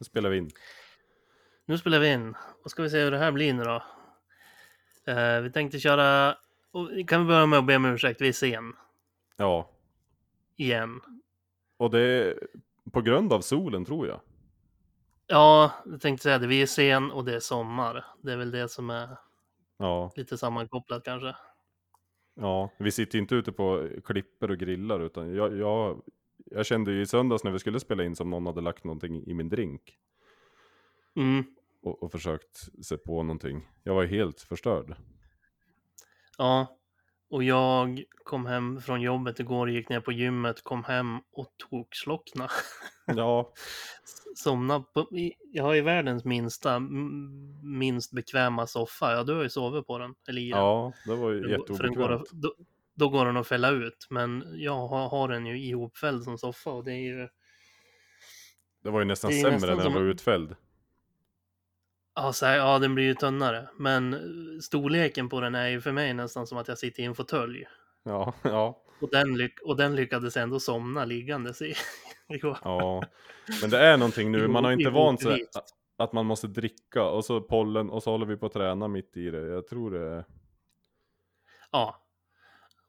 Nu spelar vi in. Nu spelar vi in. Och ska vi se hur det här blir nu då. Eh, vi tänkte köra... Och kan vi börja med att be om ursäkt, vi är sen. Ja, Igen. och det är på grund av solen tror jag. Ja, jag tänkte säga det. Vi är sen och det är sommar. Det är väl det som är Ja, lite sammankopplat kanske. ja. Vi sitter ju inte ute på klipper och grillar utan jag, jag, jag kände ju i söndags när vi skulle spela in som någon hade lagt någonting i min drink. Mm. Och, och försökt se på någonting. Jag var ju helt förstörd. Ja. Och jag kom hem från jobbet igår, gick ner på gymmet, kom hem och tog slockna. Ja, Somna på... Jag har ju världens minsta, minst bekväma soffa. Ja, du har ju sovit på den. Eller i den. ja det var ju Den går- för den går jätteobekvämt. att, då, då går den att fälla ut, men jag har, har den ju ihopfälld som soffa och det är ju... Det var ju nästan är sämre nästan när den var utfälld. Ja, så här, ja, den blir ju tunnare, men eh, storleken på den är ju för mig nästan som att jag sitter i en fåtölj. Ja, ja, Och den, lyck och den lyckades ändå somna liggandes i ja. Men det är någonting nu, man har inte vant sig att- att man måste dricka och så pollen och så håller vi på att träna mitt i det. Jag tror det Ja.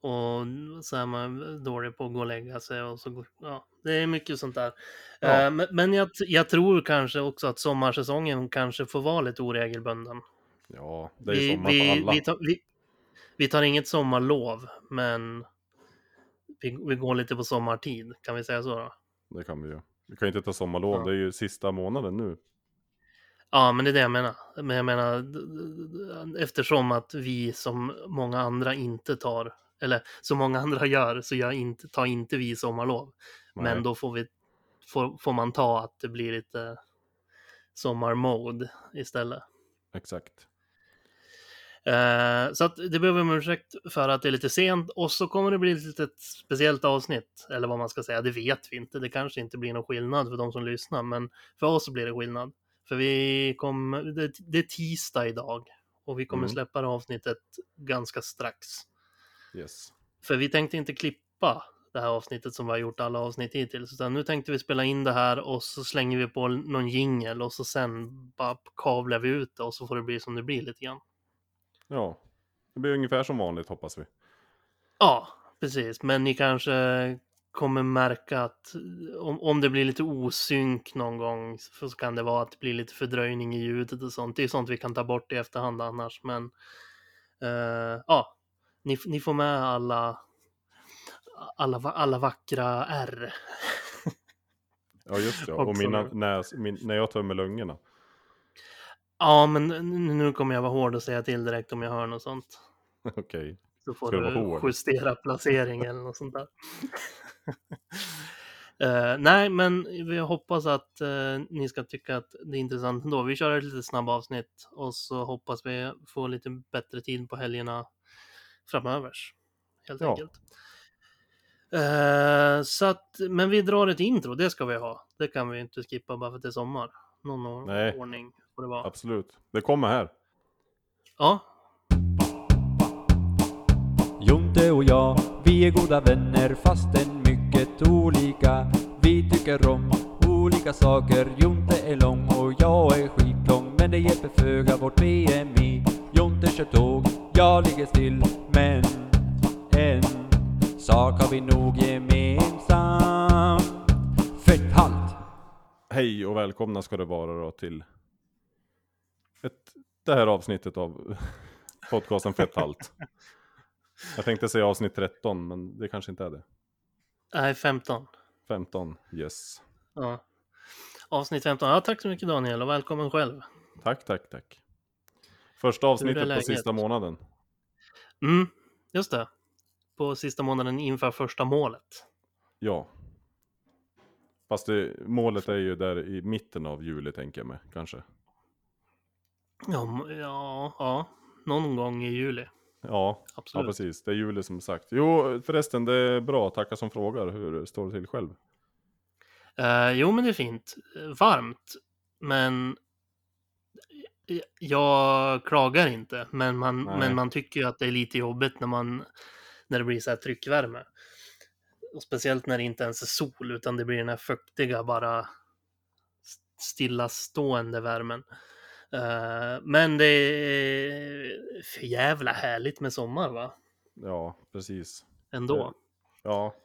Och så är man dålig på att gå och lägga sig och så går, ja, det är mycket sånt där. Ja. Eh, Men, men jag, jag tror kanske också att sommarsäsongen kanske får vara lite oregelbunden. Ja, det är ju vi, sommar vi, för alla. Vi tar, vi, vi tar inget sommarlov, men vi, vi går lite på sommartid, kan vi säga så då? Det kan vi ju. Vi kan ju inte ta sommarlov, Ja. det är ju sista månaden nu. Ja, men det är det jag menar. Men jag menar, eftersom att vi som många andra inte tar, eller som många andra gör, så gör inte, tar inte vi sommarlov. Nej. Men då får, vi, får, får man ta att det blir lite sommarmode istället. Exakt. Eh, så att det behöver man ursäkt för att det är lite sent och så kommer det bli ett litet speciellt avsnitt. Eller vad man ska säga, det vet vi inte. Det kanske inte blir någon skillnad för de som lyssnar, men för oss blir det skillnad. För vi kommer, det, det är tisdag idag och vi kommer Mm. släppa det avsnittet ganska strax. Yes. För vi tänkte inte klippa det här avsnittet som vi har gjort alla avsnitt hittills, utan nu tänkte vi spela in det här och så slänger vi på någon jingel och så sen bara kavlar vi ut det och så får det bli som det blir lite grann. Ja, det blir ungefär som vanligt hoppas vi. Ja, precis. Men ni kanske kommer märka att om, om det blir lite osynk någon gång så kan det vara att det blir lite fördröjning i ljudet och sånt. Det är sånt vi kan ta bort i efterhand annars. Men eh, ja, ni, ni får med alla, alla, alla vackra R. Ja just det, och mina näs, min, när jag tömmer lungorna. Ja, men nu kommer jag vara hård och säga till direkt om jag hör något sånt. Okej. Så får du justera placering eller något sånt där. Eh, nej, men vi hoppas att eh, ni ska tycka att det är intressant ändå. Vi kör ett lite snabbt avsnitt och så hoppas vi få lite bättre tid på helgerna framöver. Helt Ja. enkelt. Eh, så att, men vi drar ett intro, det ska vi ha. Det kan vi inte skippa bara för att det är sommar. Någon Nej. ordning får det vara. Absolut. Det kommer här. Ja, Jonte och jag, vi är goda vänner fastän mycket olika. Vi tycker om olika saker. Jonte är lång och jag är skitlång. Men det hjälper föga vårt BMI. Jonte kör tåg, jag ligger still. Men en sak har vi nog gemensamt. Fett halt! Hej och välkomna ska det vara då till ett, det här avsnittet av podcasten Fett Halt. Jag tänkte säga avsnitt 13, men det kanske inte är det. nej 15. 15, yes. Ja. Avsnitt 15. Ja, tack så mycket Daniel och välkommen själv. Tack, tack, tack. Första avsnittet på sista månaden. Mm, just det. På sista månaden inför första målet. Ja. Fast det, målet är ju där i mitten av juli tänker jag mig, kanske. Ja, ja, ja. någon gång i juli. Ja, ja Absolut. precis. Det är juli som sagt. Jo, förresten, det är bra. Tacka som frågar. Hur står det till själv? Eh, jo, men det är fint. Varmt. Men jag klagar inte. Men man, Nej. men man tycker ju att det är lite jobbigt när, man, när det blir så här tryckvärme. Och speciellt när det inte ens är sol, utan det blir den här fuktiga bara stillastående värmen. Eh, men det är för jävla härligt med sommar va? Ja, precis. Ändå. Ja.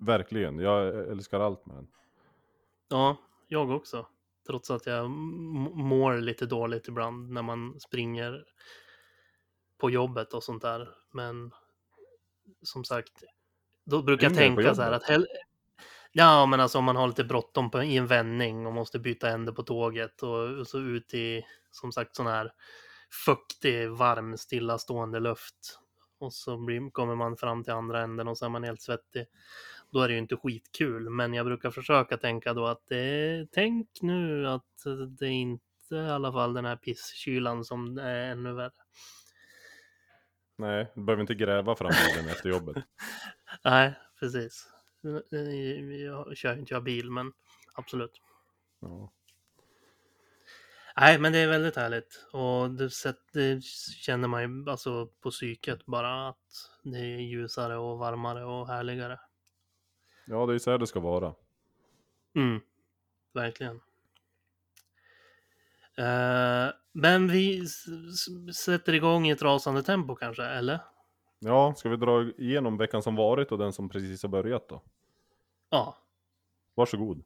Verkligen, jag älskar allt med den. Ja, jag också. Trots att jag mår lite dåligt ibland när man springer på jobbet och sånt där. Men som sagt, då brukar jag tänka så här att hell- Ja, men alltså om man har lite bråttom på, i en vändning och måste byta ände på tåget och, och så ut i som sagt sån här fuktig, varm, stillastående luft. Och så blir, kommer man fram till andra änden och så är man helt svettig. Då är det ju inte skitkul, men jag brukar försöka tänka då att det, tänk nu att det inte i alla fall den här pisskylan som är ännu värre. Nej, du behöver inte gräva fram bilen efter jobbet. Nej, precis. Jag kör inte jag bil, men absolut. Ja. Nej, men det är väldigt härligt. Och det, det känner man ju alltså på psyket bara att det är ljusare och varmare och härligare. Ja, det är så här det ska vara. Mm, verkligen. Eh, men vi sätter igång i ett rasande tempo kanske, eller? Ja, ska vi dra igenom veckan som varit och den som precis har börjat då? Ja. Varsågod.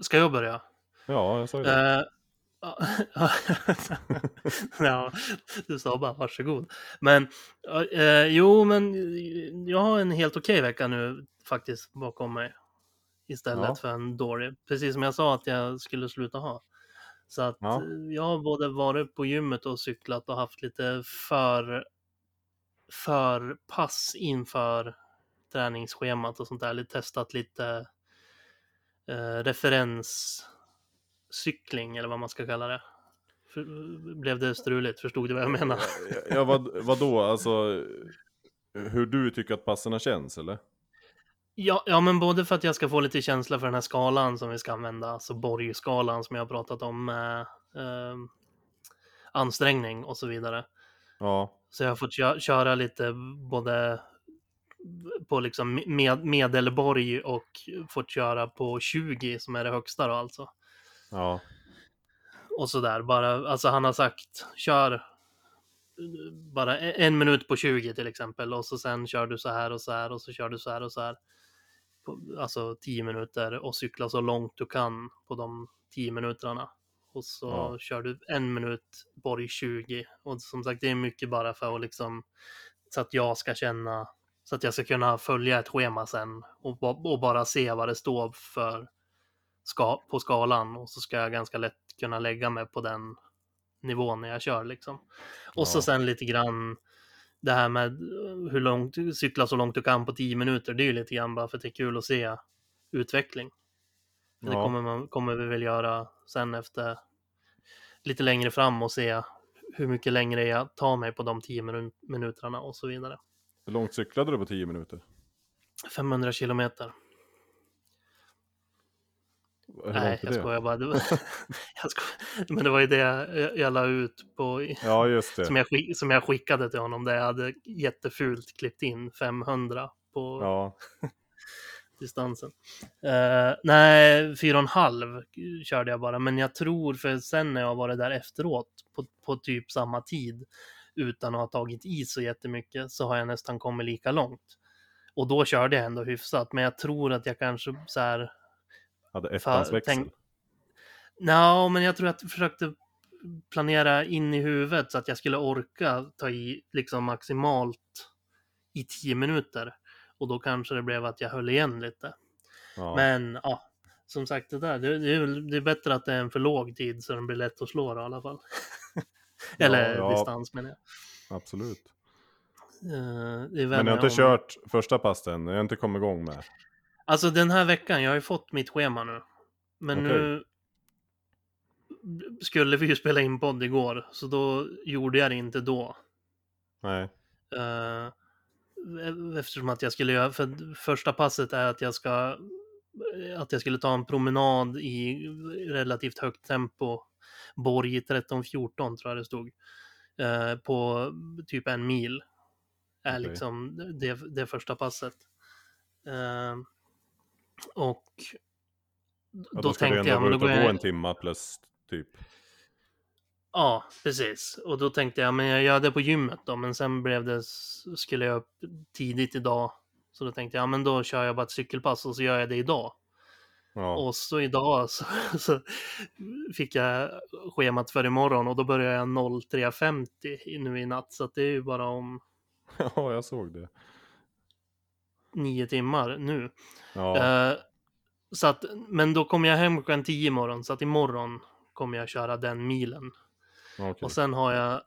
Ska jag börja? Ja, jag sa ju det. Eh, ja, du sa bara varsågod. Men eh, jo, men jag har en helt okej vecka nu faktiskt bakom mig. Istället Ja. för en dålig. Precis som jag sa att jag skulle sluta ha. Så att Ja. eh, jag har både varit på gymmet och cyklat och haft lite för, för pass inför träningsschemat och sånt där. Lite testat lite eh, referenscykling eller vad man ska kalla det. För, blev det struligt? Förstod du vad jag menar? Ja, vad, vadå, alltså hur du tycker att passerna känns eller? Ja, ja, men både för att jag ska få lite känsla för den här skalan som vi ska använda, alltså Borg-skalan som jag har pratat om med eh, ansträngning och så vidare. Ja, Så jag har fått kö- köra lite både på liksom med, medelborg och fått köra på 20 som är det högsta då alltså. Ja, Och sådär, bara, alltså han har sagt kör bara en minut på 20 till exempel och så sen kör du så här och så här och så kör du så här och så här. Alltså 10 minuter och cykla så långt du kan på de 10 minuterna. Och så Ja. kör du en minut borg 20. Och som sagt, det är mycket bara för att liksom så att jag ska känna så att jag ska kunna följa ett schema sen och, och bara se vad det står för ska, på skalan och så ska jag ganska lätt kunna lägga mig på den nivån när jag kör liksom. Och så Ja. sen lite grann det här med hur långt, cykla så långt du kan på 10 minuter. Det är ju lite grann bara för att det är kul att se utveckling. Det Ja. kommer, man, kommer vi väl göra sen efter lite längre fram och se hur mycket längre jag tar mig på de 10 minu- minuterna och så vidare. hur långt cyklade du på 10 minuter? 500 kilometer. Nej, jag det? skojar bara. Det var, jag sko... Men det var ju det jag, jag la ut på, Ja, just det. som, jag, som jag skickade till honom där jag hade jättefult klippt in 500 på Ja, distansen. Uh, nej, fyra och en halv körde jag bara, men jag tror för sen när jag varit där efteråt på, på typ samma tid utan att ha tagit i så jättemycket så har jag nästan kommit lika långt. Och då körde jag ändå hyfsat, men jag tror att jag kanske så här hade ettans växel. tänk- Nja, men jag tror att jag försökte planera in i huvudet så att jag skulle orka ta i liksom maximalt i tio minuter. Och då kanske det blev att jag höll igen lite. Ja. Men ja, som sagt det där, det, det, är, det är bättre att det är en för låg tid så den blir lätt att slå då, i alla fall. Eller ja. distans menar jag. Absolut. Det är Men jag har inte om- kört första passen, jag har inte kommit igång med. Alltså den här veckan, jag har ju fått mitt schema nu. Men Okej. nu skulle vi ju spela in podd igår, så då gjorde jag det inte då. Nej. Eh, eftersom att jag skulle göra, för första passet är att jag ska att jag skulle ta en promenad i relativt högt tempo. Borg 13-14 tror jag det stod. eh, på typ en mil. Är Okej. liksom det, det första passet. Eh, och då ska du tänkte ändå jag, men då ute går och gå jag... en timma plus typ. Ja, precis. Och då tänkte jag, men jag gör det på gymmet då. Men sen blev det, skulle jag upp tidigt idag. Så då tänkte jag, ja men då kör jag bara ett cykelpass och så gör jag det idag. Ja. Och så idag så, så fick jag schemat för imorgon och då börjar jag 03.50 nu i natt. Så att det är ju bara om ja, jag såg det. Nio timmar nu. Ja, Eh, så att, men då kommer jag hem klockan 10 imorgon. Så att imorgon kommer jag köra den milen. okej. Och sen har jag,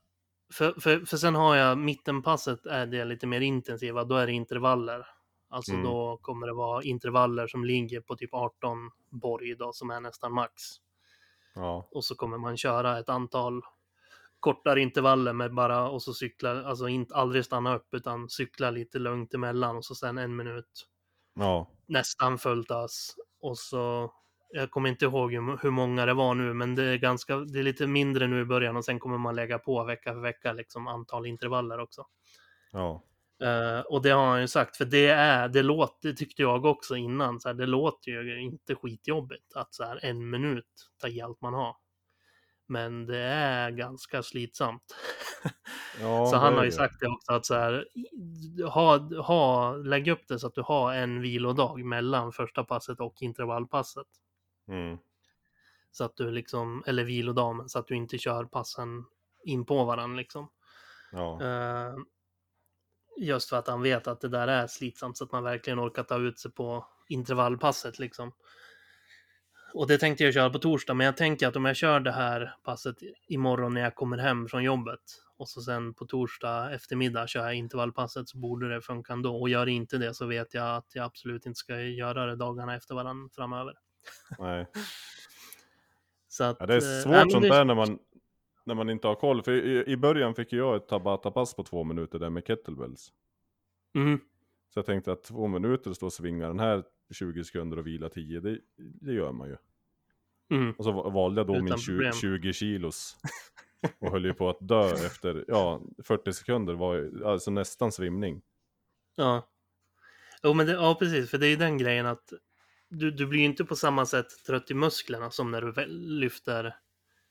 för, för, för sen har jag mittenpasset är det lite mer intensiva, då är det intervaller. Alltså Mm. då kommer det vara intervaller som ligger på typ 18 borg då, som är nästan max. Ja, Och så kommer man köra ett antal kortare intervaller med bara, och så cykla, alltså inte aldrig stanna upp utan cykla lite lugnt emellan och så sen en minut ja, nästan fullt ös. Och så, jag kommer inte ihåg hur, hur många det var nu, men det är ganska, det är lite mindre nu i början och sen kommer man lägga på vecka för vecka liksom antal intervaller också. ja, Eh, och det har han ju sagt, för det är, det låter, det tyckte jag också innan, så här, det låter ju inte skitjobbigt att så här en minut ta i allt man har. Men det är ganska slitsamt. ja. så han har ju sagt det också att så här, ha, ha, lägg upp det så att du har en vilodag mellan första passet och intervallpasset. Mm. Så att du liksom, eller vilodagen, så att du inte kör passen in på varandra liksom. Ja, Eh, just för att han vet att det där är slitsamt så att man verkligen orkar ta ut sig på intervallpasset liksom. Och det tänkte jag köra på torsdag, men jag tänker att om jag kör det här passet imorgon när jag kommer hem från jobbet och så sen på torsdag eftermiddag kör jag intervallpasset så borde det funka ändå. Och gör inte det så vet jag att jag absolut inte ska göra det dagarna efter varandra framöver. nej. Så att, Ja, det är eh, svårt men sånt det- där när man, när man inte har koll. För i, i början fick jag ett Tabata-pass på två minuter där med kettlebells. Mm, Så jag tänkte att två minuter stå och svinga den här 20 sekunder och vila 10, det, det gör man ju. mm, Och så va- valde jag då Utan min 20, problem. 20 kilos. Och höll ju på att dö efter, ja, 40 sekunder var alltså nästan svimning. ja. Jo, men det, ja, precis, för det är ju den grejen att du, du blir ju inte på samma sätt trött i musklerna som när du lyfter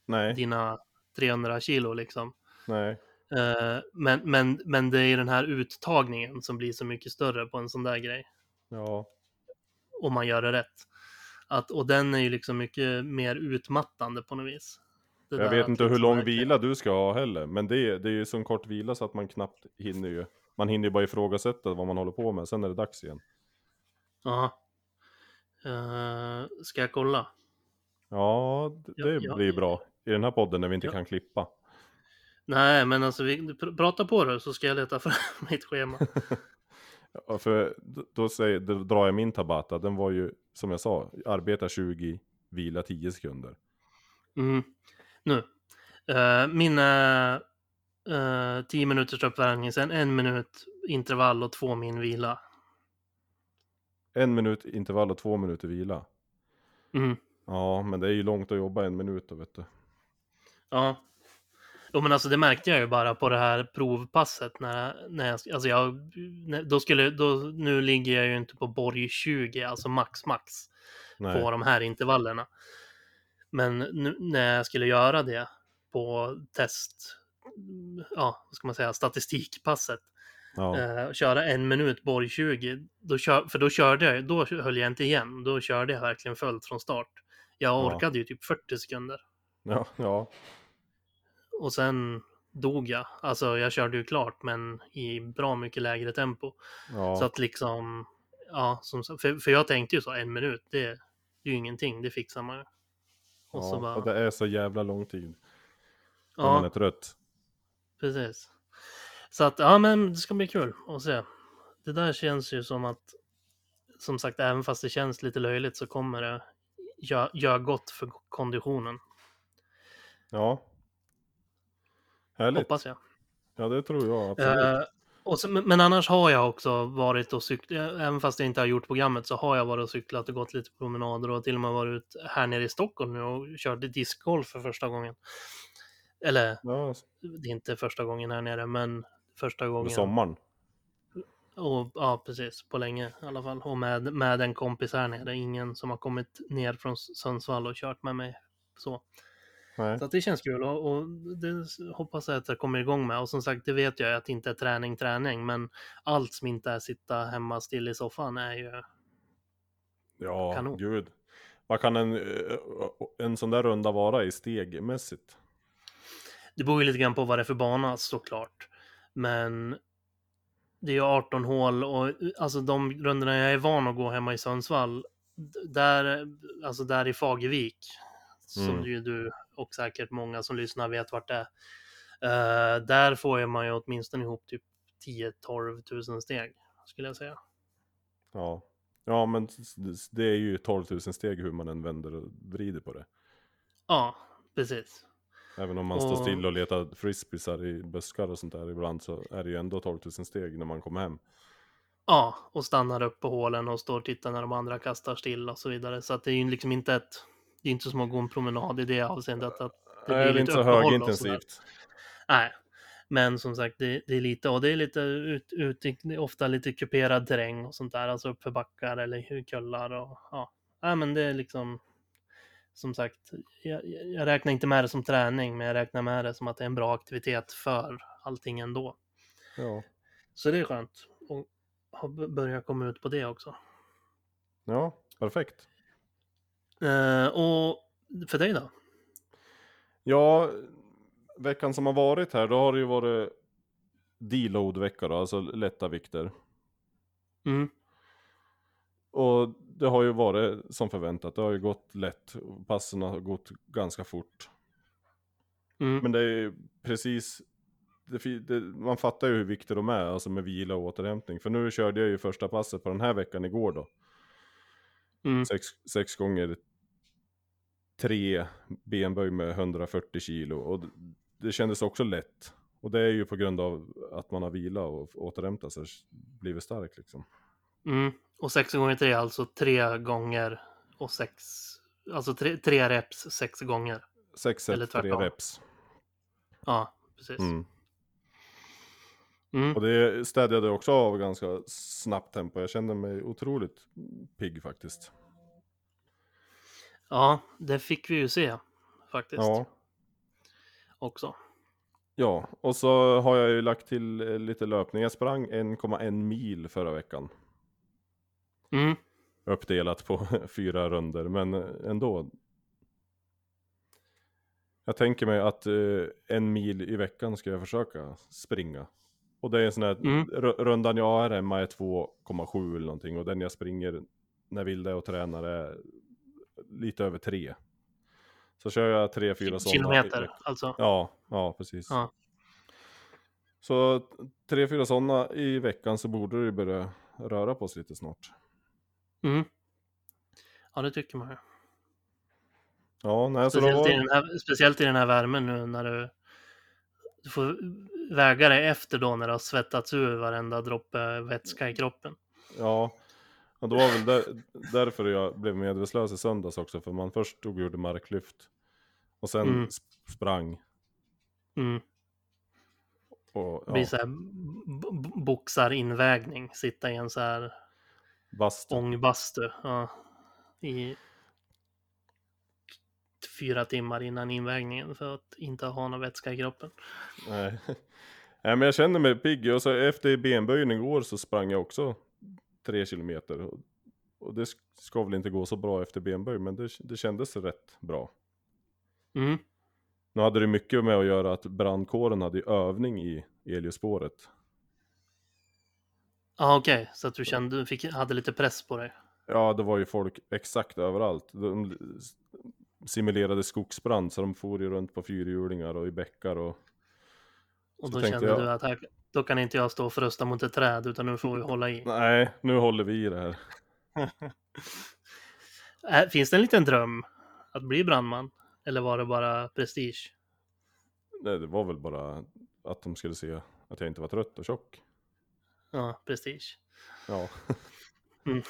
Nej, dina 300 kilo liksom. nej, Eh, men, men, men det är den här uttagningen som blir så mycket större på en sån där grej. ja, Om man gör det rätt. Att, och den är ju liksom mycket mer utmattande på något vis. Det jag vet inte hur lång verkligen- vila du ska ha heller. Men det, är- det är ju så kort vila så att man knappt hinner ju. Man hinner ju bara ifrågasätta vad man håller på med, sen är det dags igen. Ja. Eh, ska jag kolla? Ja, Ja, det ja. blir bra. I den här podden när vi inte Ja. kan klippa. Nej, men alltså vi, pr- prata på det så ska jag leta fram mitt schema. Ja, för då, säger, då drar jag min Tabata, den var ju som jag sa, arbeta 20, vila 10 sekunder. Mm. Nu. Uh, mina uh, 10 minuters uppvärmning, sen en minut intervall och två min vila. En minut intervall och två minuter vila. Mm. Ja, men det är ju långt att jobba en minut då vet du. Ja. Jo, men alltså det märkte jag ju bara på det här provpasset när, när jag, alltså jag, då skulle, då, nu ligger jag ju inte på borg 20, alltså max max Nej. på de här intervallerna. Men nu, när jag skulle göra det på test, ja, vad ska man säga, statistikpasset, Ja, eh, köra en minut borg 20, då kör, för då körde jag, då höll jag inte igen, då körde jag verkligen fullt från start. Jag Ja. orkade ju typ 40 sekunder. ja, ja, Och sen dog jag. Alltså jag körde ju klart men i bra mycket lägre tempo. ja. Så att liksom, ja, som, för, för jag tänkte ju så, en minut, det, det är ju ingenting, det fixar man ju. Och så ja. bara, Och det är så jävla lång tid. När man är ja, trött. precis. Så att, ja men det ska bli kul att se. Det där känns ju som att, som sagt, även fast det känns lite löjligt så kommer det göra gör gott för konditionen, Ja. Härligt. hoppas jag. Ja, det tror jag absolut. Eh, och så, men annars har jag också varit och cyklat, även fast jag inte har gjort programmet så har jag varit och cyklat och gått lite promenader och till och med varit ut här nere i Stockholm nu och körde discgolf för första gången. Eller, Ja, det är inte första gången här nere, men första gången. sommaren. Och, ja, precis. På länge i alla fall. Och med, med en kompis här nere. Ingen som har kommit ner från Sundsvall och kört med mig. Så, Nej. så att det känns kul och, och det hoppas jag att jag kommer igång med. Och som sagt, det vet jag att det inte är träning, träning. Men allt som inte är sitta hemma still i soffan är ju... Ja, Kanon. gud. Vad kan en, eh, en sån där runda vara i stegmässigt? Det beror ju lite grann på vad det är för bana såklart. Men det är ju 18 hål och alltså de rundorna jag är van att gå hemma i Sundsvall. Där, alltså där i Fagervik. Som Mm. ju du och säkert många som lyssnar vet vart det är. Eh, där får man ju åtminstone ihop typ 10-12 tusen steg. Skulle jag säga. Ja. ja, men det är ju 12 000 steg hur man än vänder och vrider på det. Ja, precis. Även om man står Och- still och letar frisbeesar i buskar och sånt där ibland så är det ju ändå 12 000 steg när man kommer hem. Ja, och stannar upp på hålen och står och tittar när de andra kastar still och så vidare. Så att det är ju liksom inte ett... Det är inte som att gå en promenad i det avseendet. Att det Det är blir inte så och högintensivt. Nej, men som sagt, det, det är lite, och det är lite ut, ut, är ofta lite kuperad terräng och sånt där, alltså uppför backar eller kullar och ja. Nej, men det är liksom, som sagt, jag, jag räknar inte med det som träning, men jag räknar med det som att det är en bra aktivitet för allting ändå. Ja. Så det är skönt b- börja komma ut på det också. ja, perfekt. Eh, och för dig då? Ja, veckan som har varit här, då har det ju varit deload-vecka då, alltså lätta vikter. Mm, Och det har ju varit som förväntat, det har ju gått lätt, passen har gått ganska fort. mm, Men det är ju precis, det, det, man fattar ju hur viktiga de är, alltså med vila och återhämtning. För nu körde jag ju första passet på den här veckan igår då. mm, Sex, sex gånger tre benböj med 140 kilo. Och det, kändes också lätt. Och det är ju på grund av att man har vila och återhämtat sig, blivit stark liksom. mm. Och sex gånger tre, alltså tre gånger och sex, alltså tre, tre reps sex gånger. Sex Eller set, tre reps. Ja, precis. Mm. Mm. Och det städade också av ganska snabbt tempo. Jag kände mig otroligt pigg faktiskt. Ja, det fick vi ju se faktiskt Ja. också. Ja, och så har jag ju lagt till eh, lite löpning. Jag sprang 1,1 mil förra veckan. Mm. Uppdelat på fyra runder, men eh, ändå. Jag tänker mig att eh, en mil i veckan ska jag försöka springa. Och det är en sån här, Mm. ru- rundan jag har hemma är 2,7 eller någonting. Och den jag springer när Vilde och tränar är lite över 3. Så kör jag 3-4 sådana. i Kilometer alltså. Ja, ja precis. Ja. Så tre, fyra sådana i veckan så borde det börja röra på sig lite snart. Mm. Ja, det tycker man ju. Ja, nej, Speciellt, i var... den här, speciellt i den här värmen nu när du, du får väga dig efter då när det har svettats ur varenda droppe vätska i kroppen. Ja, och det var väl där, därför jag blev medvetslös i söndags också. För man först stod och gjorde marklyft. Och sen Mm. sp- sprang. Mm. Och Det blir ja, så här boxarinvägning, sitta i en så här bastu. ångbastu ja, i fyra timmar innan invägningen för att inte ha någon vätska i kroppen. Nej. nej, men jag kände mig pigg. Och så efter benböjen igår så sprang jag också tre kilometer. Och, det sk- ska väl inte gå så bra efter benböj, men det, det kändes rätt bra. Mm. Nu hade det mycket med att göra att brandkåren hade övning i Eliospåret. Ja, okej, så att du kände, du fick, hade lite press på dig. Ja, det var ju folk exakt överallt. De simulerade skogsbrand, så de for ju runt på fyrhjulingar och i bäckar och... Och Så då kände jag- du att här, då kan inte jag stå och frösta mot ett träd utan nu får vi hålla i. Nej, nu håller vi i det här. Äh, Finns det en liten dröm att bli brandman? Eller var det bara prestige? Nej, det var väl bara att de skulle se att jag inte var trött och tjock. Ja, prestige. Ja,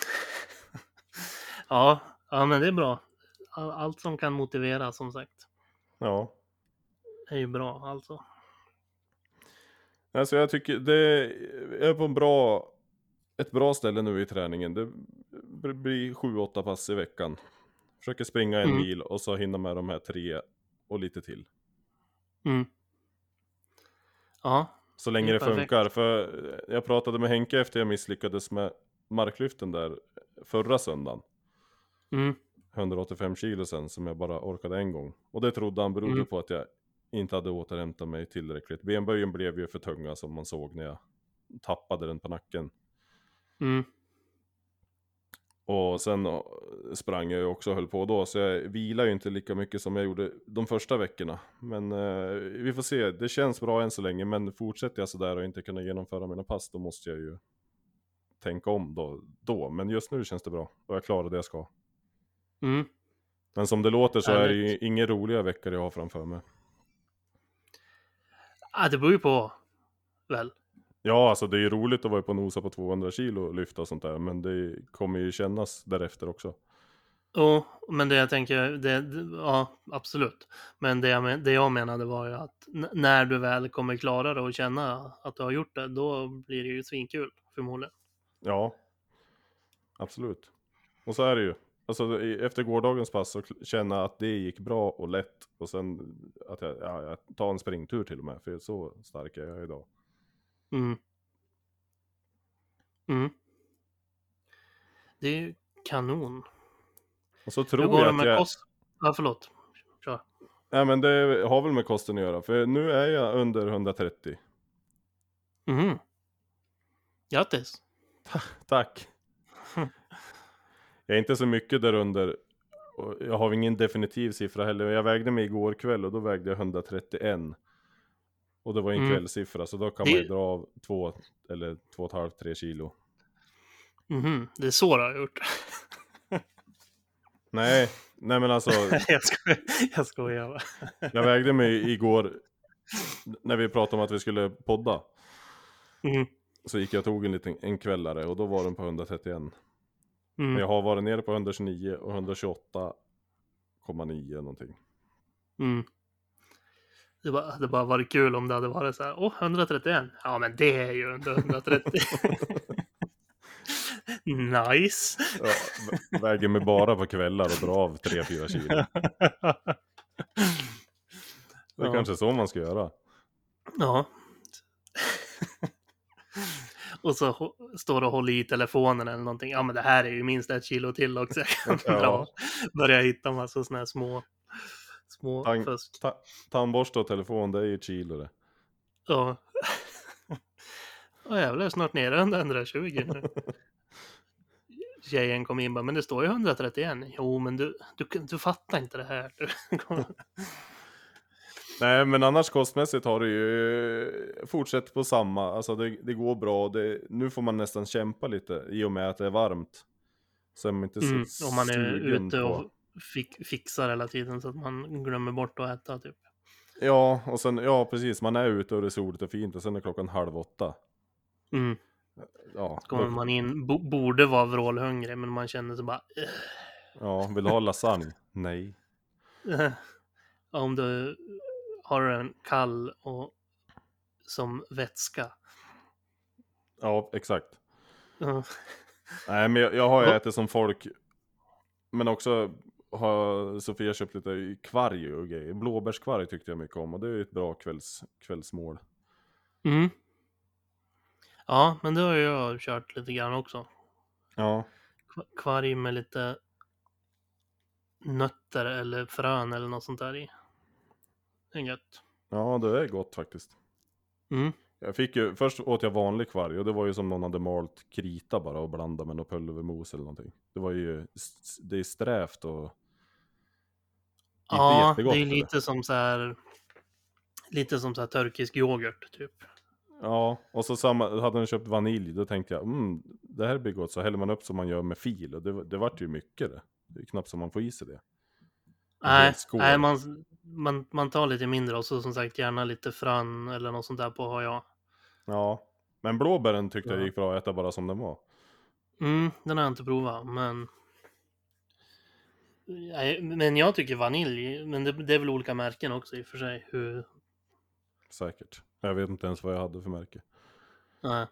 Ja, ja men det är bra. All- Allt som kan motivera som sagt ja. är ju bra alltså. Alltså jag tycker det är på en bra ett bra ställe nu i träningen. Det blir 7-8 pass i veckan. Försöker springa en Mm. mil och så hinna med de här tre och lite till. Mm. Ja, Så länge Det det, funkar. För jag pratade med Henke efter jag misslyckades med marklyften där förra söndagen. mm. 185 kilo sen som jag bara orkade en gång. Och det trodde han berodde Mm. på att jag inte hade återhämtat mig tillräckligt. Benböjen blev ju för tunga som man såg när jag tappade den på nacken. Mm. Och sen sprang jag ju också och höll på då, så jag vilar ju inte lika mycket som jag gjorde de första veckorna. Men eh, vi får se, det känns bra än så länge, men fortsätter jag sådär och inte kunna genomföra mina pass, då måste jag ju tänka om då. då. Men just nu känns det bra, och jag klarar det jag ska. Mm. Men som det låter så är det ju inga roliga veckor jag har framför mig. Ah, det beror ju på, väl. Ja, alltså det är ju roligt att vara på nosa på 200 kilo och lyfta och sånt där, men det kommer ju kännas därefter också. Jo, men det jag tänker, det, ja, absolut. Men det jag, det jag menade var ju att när du väl kommer klara det och känna att du har gjort det, då blir det ju svinkul, förmodligen. Ja, absolut. Och så är det ju. Alltså efter gårdagens pass så känna att det gick bra och lätt och sen att jag, ja, jag tar en springtur till och med, för så stark är jag idag. Mm. Mm. Det är ju kanon. Och så tror går jag det att med jag... kost? Ja, förlåt. Kör. Nej men det har väl med kosten att göra, för nu är jag under 130. Mhm. Grattis. Tack! Jag är inte så mycket där under. Och jag har ingen definitiv siffra heller. Jag vägde mig igår kväll och då vägde jag 131. Och det var en Mm. kvällssiffra, så då kan Det- man ju dra av två eller två och ett halvt, tre kilo. Mhm. Det är så du har gjort. Nej, nej men alltså, jag skojar. Jag skojar jag vägde mig igår när vi pratade om att vi skulle podda. Mhm. Så gick jag och tog en liten en kvällare och då var den på 131. Mm. Men jag har varit nere på 129 och 128,9 någonting. Mm. Det bara, det bara varit kul om det hade varit så här, åh, 131. Ja, men det är ju under 130. nice. Ja, vä- väger mig bara på kvällar och drar av 3-4 kilo. Det är Ja. kanske så man ska göra. Ja. Och så står du och håller i telefonen eller någonting. Ja, men det här är ju minst ett kilo till också. Jag kan Ja. dra. Börja hitta massa sådana här små, små Tang- fusk. Ta tandborste och telefon, det är ju ett kilo det. Ja. Och jävlar, snart nere under 120 nu. Tjejen kom in och bara, men det står ju 131. Jo, men du, du, du fattar inte det här. Nej, men annars kostmässigt har det ju fortsatt på samma. Alltså det, det går bra. Det, nu får man nästan kämpa lite i och med att det är varmt. Så är man inte så Mm, om man är ute och fix, fixar hela tiden så att man glömmer bort att äta typ. Ja, och sen, ja precis. Man är ute och det är soligt och fint och sen är klockan halv åtta. Mm. Ja, Kommer då, man in, bo, borde vara vrålhungrig, men man känner sig bara... ja, vill du ha lasagne? Nej. Om du har en kall och som vätska. Ja, exakt. Ja. Nej, men jag, jag har ju ätit som folk. Men också har Sofia köpt lite kvarg och grejer. Blåbärskvarg tyckte jag mycket om och det är ju ett bra kvälls, kvällsmål. Mm. Ja, men det har jag kört lite grann också. Ja, Kva- Kvarg med lite nötter eller frön eller något sånt där i. Är gött. ja det är gott faktiskt. Mm. Jag fick ju, först åt jag vanlig kvarg och det var ju som någon hade malt krita bara och blandat med något pulvermos eller någonting. Det var ju, det är strävt och inte Ja, jättegott. det är eller? lite som så här. Lite som så här turkisk yoghurt typ. Ja, och så samma, hade den köpt vanilj, då tänkte jag mm, det här blir gott. Så häller man upp som man gör med fil och det, det vart ju mycket det. Det är knappt som man får i sig det. Nej, nej man, man, man tar lite mindre och så som sagt gärna lite frön eller något sånt där på har jag. Ja, men blåbären tyckte jag Ja. gick bra att äta bara som den var. Mm, den har jag inte provat, men... Men jag tycker vanilj, men det, det är väl olika märken också i och för sig. Hur... Säkert. Jag vet inte ens vad jag hade för märke. Nej.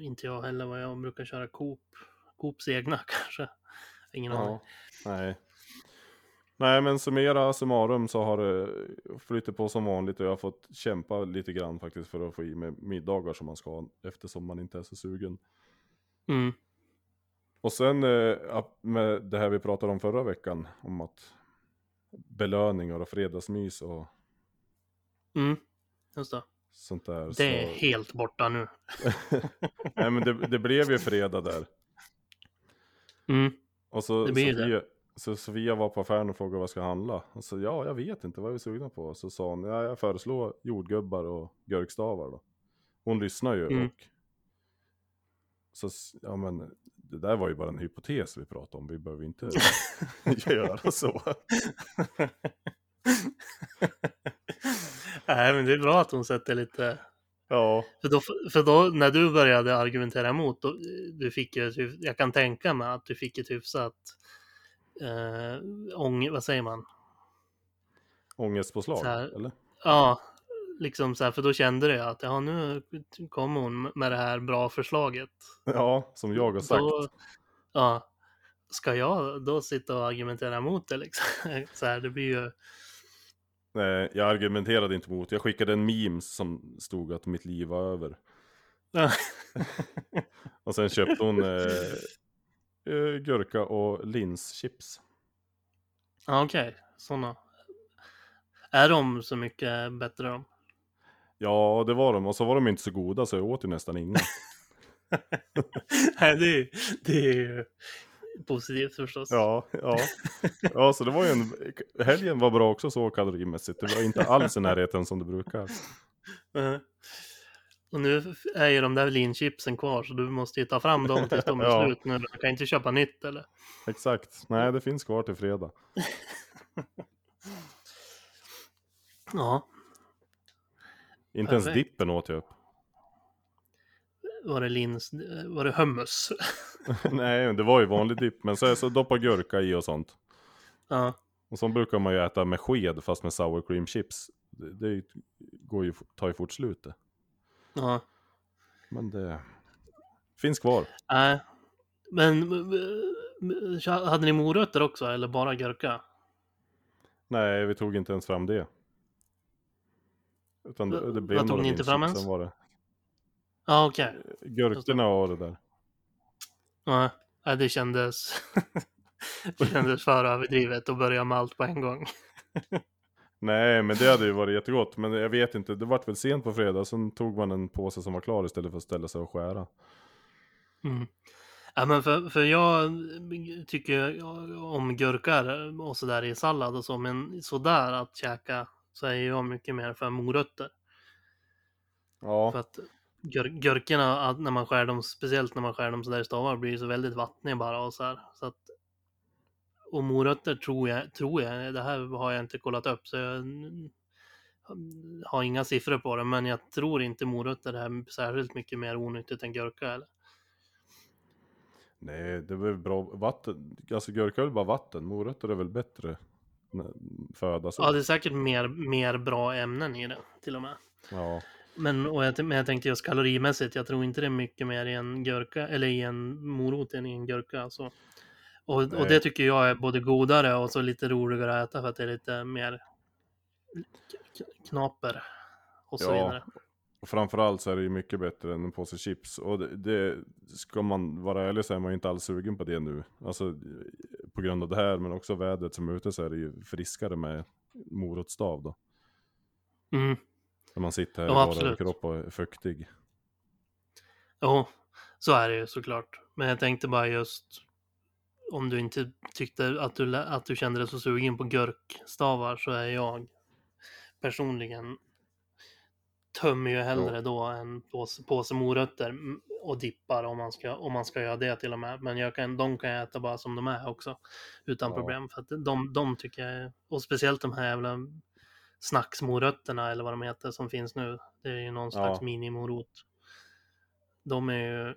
inte, jag heller vad jag brukar köra Coop. Coops egna kanske. Ingen aning. Ja, nej. Nej men summera summarum så har det flyttat på som vanligt och jag har fått kämpa lite grann faktiskt för att få i mig middagar som man ska eftersom man inte är så sugen. Mm. Och sen eh, med det här vi pratade om förra veckan om att belöningar och fredagsmys och Mm. Just det. sånt där. Det är så... helt borta nu. Nej men det, det blev ju fredag där. Mm. Och så Det blir ju Sofia, så Sofia var på affären och frågade vad jag ska handla. Och så ja, jag vet inte, vad är vi sugna på? Så sa hon, ja, jag föreslår jordgubbar och gurkstavar då. Hon lyssnar ju Mm. och så, ja men det där var ju bara en hypotes vi pratade om, vi behöver inte göra så. Nej, men det är bra att hon sätter lite... Ja, För då, för då när du började argumentera emot, då, du fick ju, jag kan tänka mig att du fick ett hyfsat eh, ång, vad säger man? ångestpåslag, här- eller? Ja, liksom så här, för då kände du att ja, nu kommer hon med det här bra förslaget. Ja, som jag har sagt. Då, ja, ska jag då sitta och argumentera emot det liksom? Så här, det blir ju... Nej, jag argumenterade inte mot, jag skickade en meme som stod att mitt liv var över. Och sen köpte hon eh, eh, gurka och linschips. Ja, okej, sådana. Är de så mycket bättre de? Ja, det var de. Och så var de inte så goda så jag åt ju nästan inga. Nej, det, är- det är ju positivt förstås. Ja, ja. Ja, så det var ju en... Helgen var bra också så kalorimässigt. Det var inte alls i närheten som det brukar. Mhm. Och nu är ju de där linchipsen kvar så du måste ju ta fram dem tills de är Ja. slut nu. Du kan inte köpa nytt eller? Exakt. Nej, det finns kvar till fredag. Ja, Inte ens Perfekt. dippen åt jag upp. var det lins, var det hummus? Nej, det var ju vanlig dipp. Men så, så doppa gurka i och sånt. Ja, Och så brukar man ju äta med sked fast med sour cream chips. Det, det går ju, tar ju fort slut det. Ja. Men det finns kvar. Nej, men hade ni morötter också eller bara gurka? Nej, vi tog inte ens fram det. Utan det, det blev Vad tog ni inte fram ens? var det Ja, okej. gurkorna och det där. Ja, nej, det kändes... det kändes för överdrivet att börja med allt på en gång. Nej, men det hade ju varit jättegott. Men jag vet inte, det vart väl sent på fredag. Sen tog man en påse som var klar istället för att ställa sig och skära. Mm. Ja, men för, för jag tycker om gurkor och sådär i sallad och så, men sådär att käka så är jag mycket mer för morötter. För Ja, att gör, gurkorna, när man skär dem, speciellt när man skär dem sådär i stavar, blir det så väldigt vattniga bara och så här. Så att, och morötter tror jag, tror jag, det här har jag inte kollat upp så jag har inga siffror på det, men jag tror inte morötter är särskilt mycket mer onyttigt än gurka eller? nej, det var väl bra vatten. Alltså gurka är väl bara vatten. Morötter är väl bättre föda så. Ja, det är säkert mer, mer bra ämnen i det till och med. Ja. Men, och jag, men jag tänkte just kalorimässigt, jag tror inte det är mycket mer i en gurka, eller i en morot än i en gurka. Så. Och, och Nej. det tycker jag är både godare och så lite roligare att äta för att det är lite mer knaper och så Ja. vidare. Och framförallt så är det ju mycket bättre än en påse chips. Och det, det ska man vara ärlig så är man ju inte alls sugen på det nu. Alltså på grund av det här men också vädret som är ute så är det ju friskare med morotsstav då. Mm. När man sitter här Ja, i bara kropp och är fuktig. Jo, så är det ju såklart. Men jag tänkte bara just om du inte tyckte att du, att du kände dig så sugen på gurkstavar så är jag personligen tömmer ju hellre då en påse, påse morötter och dippar om man, ska, om man ska göra det till och med. Men jag kan, de kan jag äta bara som de är också utan Ja. problem. För att de, de tycker jag, och speciellt de här jävla snacksmorötterna eller vad de heter som finns nu. Det är ju någon slags Ja. minimorot. De är ju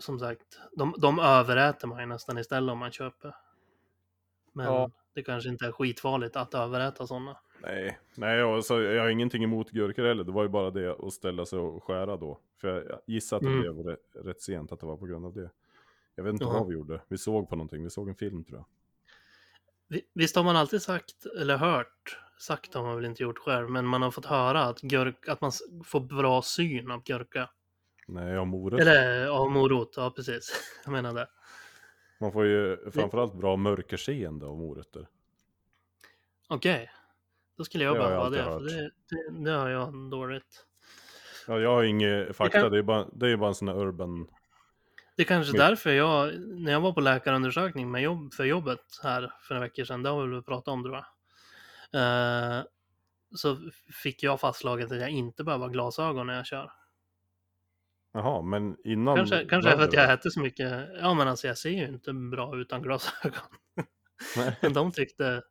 som sagt, de, de överäter man ju nästan istället om man köper. Men Ja. det kanske inte är skitfarligt att överäta sådana. Nej, nej alltså, jag har ingenting emot gurkor heller. Det var ju bara det att ställa sig och skära då. För jag gissar att det Mm. blev rätt, rätt sent, att det var på grund av det. Jag vet inte Jaha. vad vi gjorde. Vi såg på någonting, vi såg en film tror jag. Vi- Visst har man alltid sagt, eller hört, sagt har man väl inte gjort själv, men man har fått höra att, gurk, att man får bra syn av gurka. Nej, av morot. Eller av morot, ja precis. Jag menar det. Man får ju framförallt bra mörkerseende av morötter. Okej, då skulle jag Det jag behöva det, för det, det, det har jag dåligt. Ja, jag har inget fakta, kan- det är bara, det är bara en sån här urban... Det är kanske Men- därför jag, när jag var på läkarundersökning med jobb, för jobbet här för några veckor sedan, det har vi väl pratat om tror jag. Eh, så fick jag fastslaget att jag inte behöver ha glasögon när jag kör. Jaha, men innan... Kanske, kanske för att jag äter så mycket, ja men alltså jag ser ju inte bra utan glasögon. Men de tyckte,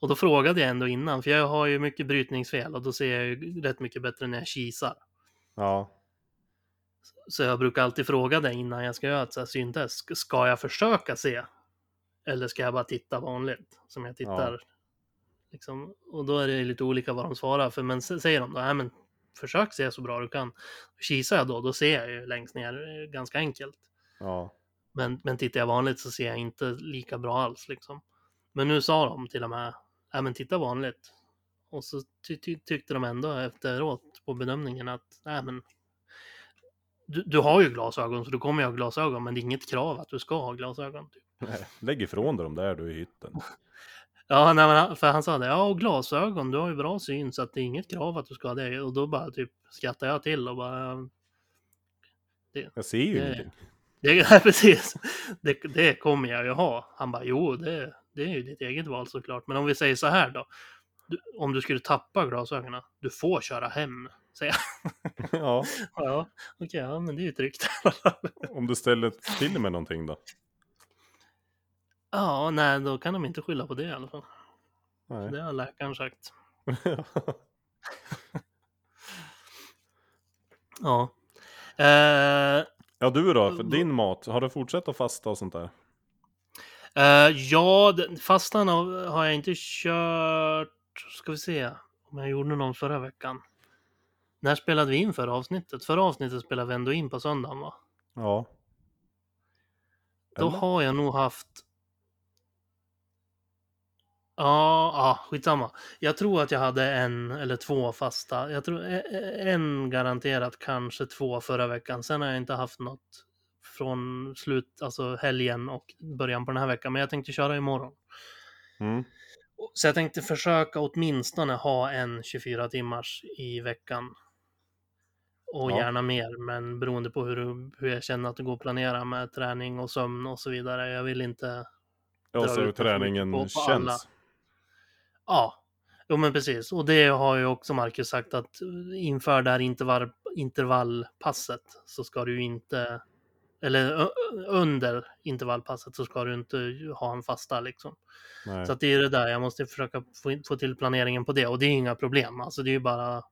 och då frågade jag ändå innan, för jag har ju mycket brytningsfel och då ser jag ju rätt mycket bättre när jag kisar. Ja, Så jag brukar alltid fråga dig innan jag ska göra ett syntest. Ska- jag försöka se? Eller ska jag bara titta vanligt? Som jag tittar. Liksom, och då är det lite olika vad de svarar. För men säger de då, nej men försök se så bra du kan. Kisar jag då, då ser jag ju längst ner eh, ganska enkelt. ja. Men, men tittar jag vanligt så ser jag inte lika bra alls liksom. Men nu sa de till och med, nej men titta vanligt. Och så ty ty tyckte de ändå efteråt på bedömningen att, nej men du, du har ju glasögon så du kommer ju ha glasögon men det är inget krav att du ska ha glasögon. Typ. Nej, Lägg ifrån dig dem där du är i hytten. Ja, nej, men, för han sa det, ja och glasögon, du har ju bra syn så att det är inget krav att du ska ha det. Och då bara typ skrattade jag till och bara, Jag ser ju Det- ingenting. Det, ja, precis. Det, det kommer jag ju ha. Han bara, jo, det, det är ju ditt eget val såklart. Men om vi säger så här då. Du, om du skulle tappa glasögonen, du får köra hem. Säger jag. Ja, Ja, okej, ja, men det är ju tryggt. om du ställer till med någonting då? Ja, nej, då kan de inte skylla på det i alla fall. Nej. Det har läkaren sagt. Ja. Eh, ja, du då? För din mat, har du fortsatt att fasta och sånt där? Eh, ja, fastan har, jag inte kört. Ska vi se om jag gjorde någon förra veckan. När spelade vi in förra avsnittet? Förra avsnittet spelade vi ändå in på söndagen va? Ja. Då Eller? har jag nog haft... Ja, ja, skitsamma. Jag tror att jag hade en eller två fasta. Jag tror e- e- en garanterat, kanske två förra veckan. Sen har jag inte haft något från slut, alltså helgen och början på den här veckan. Men jag tänkte köra imorgon. Mm. Så jag tänkte försöka åtminstone ha en 24 timmars i veckan. Och Ja. gärna mer, men beroende på hur, hur jag känner att det går att planera med träning och sömn och så vidare. Jag vill inte... Ja, så hur träningen på- på känns. alla. Ja, jo men precis. Och det har ju också Marcus sagt att inför det här intervall, intervallpasset så ska du inte... Eller under intervallpasset så ska du inte ha en fasta liksom. Nej. Så att det är det där, jag måste försöka få, få till planeringen på det och det är inga problem. Alltså det är ju bara...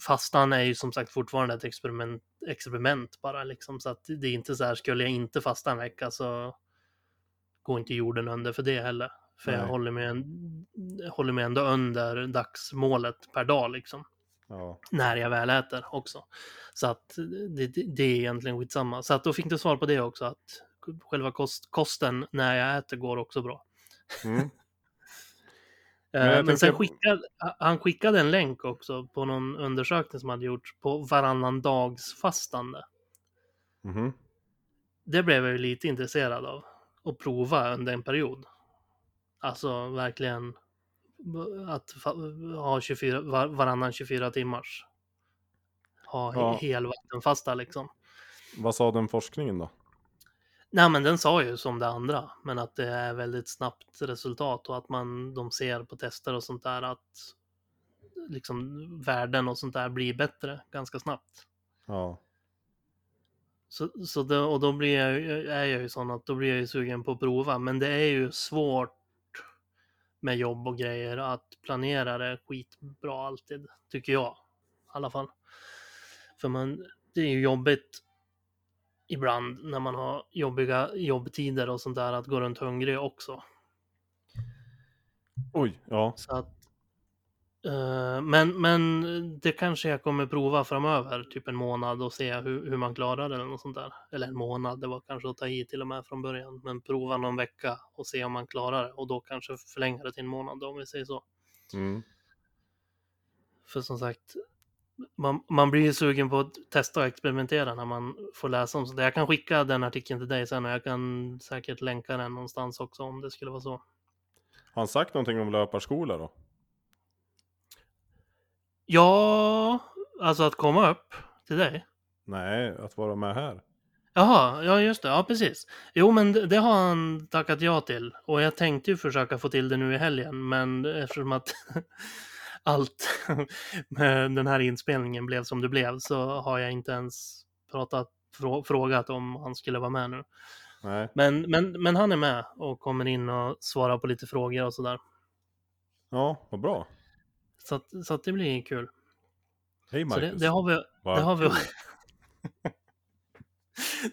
Fastan är ju som sagt fortfarande ett experiment, experiment bara liksom. Så att det är inte så här, skulle jag inte fasta en vecka så går inte jorden under för det heller. För jag Nej. håller mig, en, håller mig ändå under dagsmålet per dag liksom. Ja. När jag väl äter också. Så att det, det, är egentligen skitsamma. Så att då fick du svar på det också. Att själva kost, kosten när jag äter går också bra. Mm. Men, jag men sen skickade han skickade en länk också på någon undersökning som hade gjorts på varannan dags fastande. Mhm. Det blev jag ju lite intresserad av att prova under en period. Alltså verkligen att ha 24, var, varannan 24 timmars. Ha Ja. helvattenfasta liksom. Vad sa den forskningen då? Nej men den sa ju som det andra, men att det är väldigt snabbt resultat och att man, de ser på tester och sånt där att liksom värden och sånt där blir bättre ganska snabbt. Ja. Så, så det, och då blir jag, är jag ju sån att då blir jag ju sugen på att prova, men det är ju svårt med jobb och grejer att planera det skitbra alltid, tycker jag. I alla fall. För man, det är ju jobbigt ibland när man har jobbiga jobbtider och sånt där att gå runt hungrig också. Oj, ja. Så att Eh, men, men det kanske jag kommer prova framöver, typ en månad och se hur, hur man klarar det eller något sånt där. Eller en månad, det var kanske att ta i till och med från början. Men prova någon vecka och se om man klarar det och då kanske förlänga det till en månad då, om vi säger så. Mm. För som sagt, man, man blir ju sugen på att testa och experimentera när man får läsa om sånt. Jag kan skicka den artikeln till dig sen och jag kan säkert länka den någonstans också om det skulle vara så. Har han sagt någonting om löparskola då? Ja, alltså att komma upp till dig. Nej, att vara med här. Jaha, ja just det, ja precis. Jo men det, det har han tackat ja till. Och jag tänkte ju försöka få till det nu i helgen, men eftersom att allt med den här inspelningen blev som det blev så har jag inte ens pratat, frå, frågat om han skulle vara med nu. Nej. Men, men, men han är med och kommer in och svarar på lite frågor och sådär. Ja, vad bra. Så, att, så att det blir kul. Hej Marcus. det, det har vi, det har vi kul.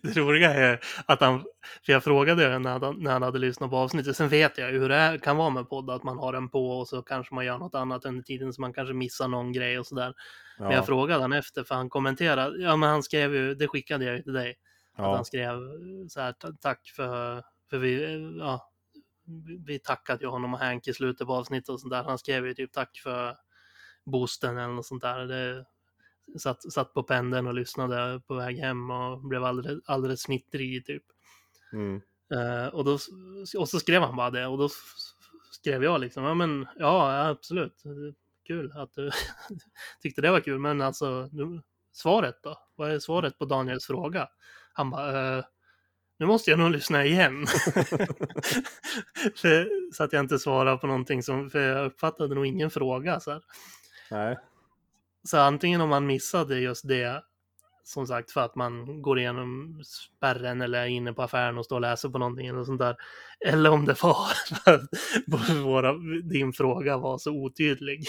Det roliga är att han, för jag frågade när han, när han hade lyssnat på avsnittet, sen vet jag ju hur det är, kan vara med podd, att man har den på och så kanske man gör något annat under tiden så man kanske missar någon grej och sådär. Men Ja, jag frågade han efter för han kommenterade, ja men han skrev ju, det skickade jag ju till dig, att ja, han skrev så här, "Ta- tack för, för vi, ja, vi- tackade ju honom och Hank i slutet på avsnittet och sånt där. Han skrev ju typ tack för boosten eller något sånt där. Det, satt, satt på pendeln och lyssnade på väg hem och blev alldeles, alldeles snittrig typ. mm. Eh, och, då, och så skrev han bara det och då skrev jag liksom, ja men ja absolut, kul att du tyckte det var kul, men alltså nu, svaret då? Vad är svaret på Daniels fråga? Han bara, eh, nu måste jag nog lyssna igen. för, så att jag inte svarar på någonting som, för jag uppfattade nog ingen fråga. Så, här. Nej, så antingen om man missade just det, som sagt för att man går igenom spärren eller är inne på affären och står och läser på någonting eller sånt där. Eller om det var för att våra, din fråga var så otydlig.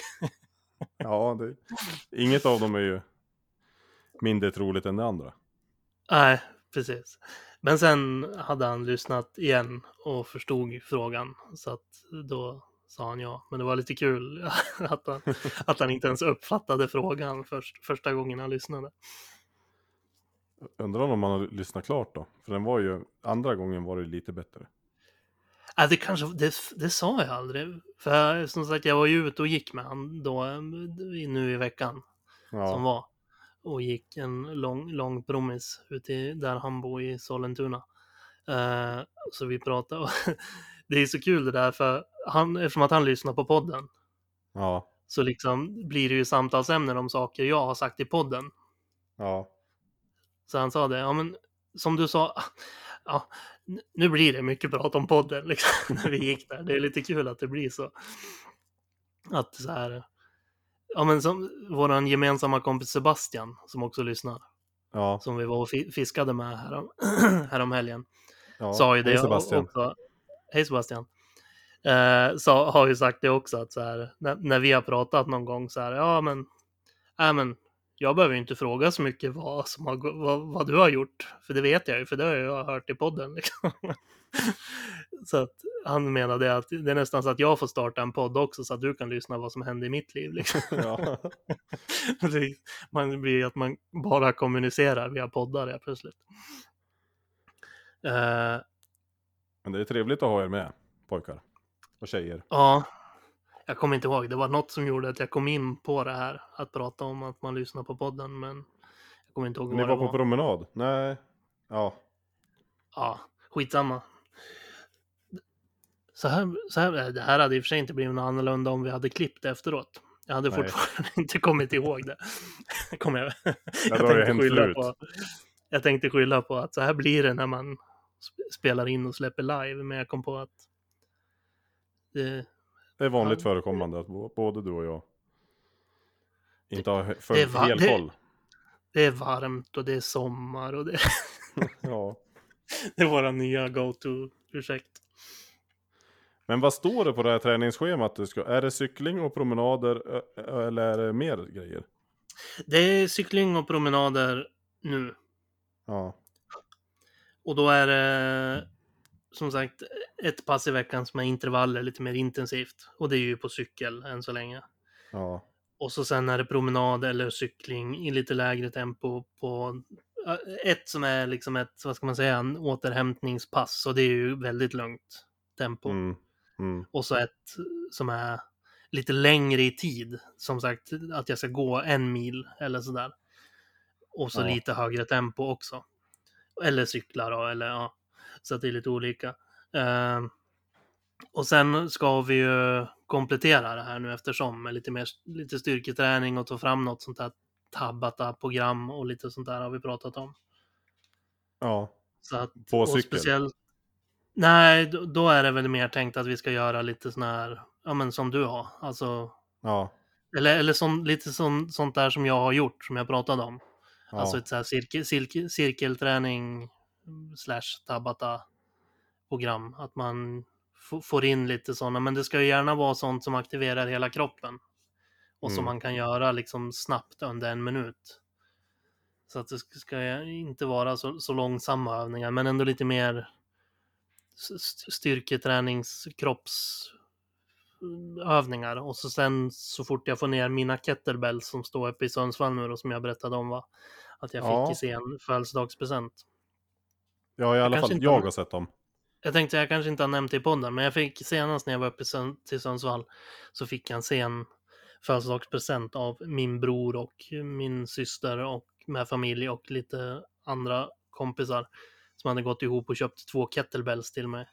ja, det... inget av dem är ju mindre troligt än det andra. Nej, precis. Men sen hade han lyssnat igen och förstod frågan. Så att då sa han ja. Men det var lite kul att han, att han inte ens uppfattade frågan först, första gången han lyssnade. Undrar om man har lyssnat klart då? För den var ju, andra gången var det lite bättre. Ja, det kanske, det, det sa jag aldrig. För som sagt, jag var ju ute och gick med han då, eh, nu i veckan som Ja, var. Och gick en lång, lång promis ut i, där han bor i Sollentuna. Eh, så vi pratade. Och det är så kul det där, för han, eftersom att han lyssnar på podden ja, så liksom blir det ju samtalsämnen om saker jag har sagt i podden. ja, Så han sa det, ja men som du sa, ja, nu blir det mycket prat om podden liksom, när vi gick där. Det är lite kul att det blir så. Att så här, ja men som våran gemensamma kompis Sebastian som också lyssnar, ja. som vi var och fi- fiskade med härom, härom helgen, ja. sa ju Hej, det Sebastian. också. Hej Sebastian. Eh, så har ju sagt det också att så här, när, när vi har pratat någon gång så här, ja men, äh, men jag behöver inte fråga så mycket vad, som har, vad, vad du har gjort, för det vet jag ju, för det har jag hört i podden. Liksom. så att han menade att det är nästan så att jag får starta en podd också så att du kan lyssna vad som händer i mitt liv. Liksom. ja. Man blir att man bara kommunicerar via poddar ja, plötsligt. Eh, Men det är trevligt att ha er med, pojkar. Och tjejer. Ja, jag kommer inte ihåg. Det var något som gjorde att jag kom in på det här. Att prata om att man lyssnar på podden, men jag kommer inte ihåg Ni vad var det på var. promenad? Nej. Ja. Ja, skitsamma. Så här, så här, det här hade i och för sig inte blivit något annorlunda om vi hade klippt efteråt. Jag hade Nej. fortfarande inte kommit ihåg det. Kommer jag, jag, det tänkte skylla på, jag tänkte skylla på att så här blir det när man sp- spelar in och släpper live. Men jag kom på att det, Det är vanligt förekommande att både du och jag inte har he- det för, var- det- koll. det är varmt och det är sommar och det, Ja. det är våra nya go-to-ursäkt. Men vad står det på det här träningsschemat? Du ska, är det cykling och promenader eller är det mer grejer? Det är cykling och promenader nu. Ja. Och då är det som sagt ett pass i veckan som är intervaller lite mer intensivt. Och det är ju på cykel än så länge. Ja. Och så sen är det promenad eller cykling i lite lägre tempo på ett som är liksom ett, vad ska man säga, en återhämtningspass. Och det är ju väldigt lugnt tempo. Mm. Mm. Och så ett som är lite längre i tid. Som sagt, att jag ska gå en mil eller sådär. Och så Ja. lite högre tempo också. Eller cykla då, eller ja. Så att det är lite olika. Eh, och sen ska vi ju komplettera det här nu eftersom med lite mer lite styrketräning och ta fram något sånt här Tabata-program och lite sånt där har vi pratat om. Ja. Så att, På cykel? Speciellt, nej, då, då är det väl mer tänkt att vi ska göra lite sån här, ja men som du har. Alltså, Ja. eller, eller som, lite sån, sånt där som jag har gjort, som jag pratade om. ja. Alltså ett så här cirkel, cirkel, cirkelträning slash tabata program. Att man får in lite sådana, men det ska ju gärna vara sånt som aktiverar hela kroppen. Och som Mm. man kan göra liksom snabbt under en minut. Så att det ska- inte vara så, så långsamma övningar, men ändå lite mer styrketränings kroppsövningar. Och så sen så fort jag får ner mina kettlebells som står uppe i Sundsvall nu då, som jag berättade om va, att jag Ja. fick i sen födelsedagspresent. Ja, i alla kanske fall jag har- sett dem. Jag tänkte jag kanske inte har nämnt det i podden, men jag fick senast när jag var uppe till Sundsvall så fick jag en sen födelsedagspresent av min bror och min syster och med familj och lite andra kompisar som hade gått ihop och köpt två kettlebells till mig.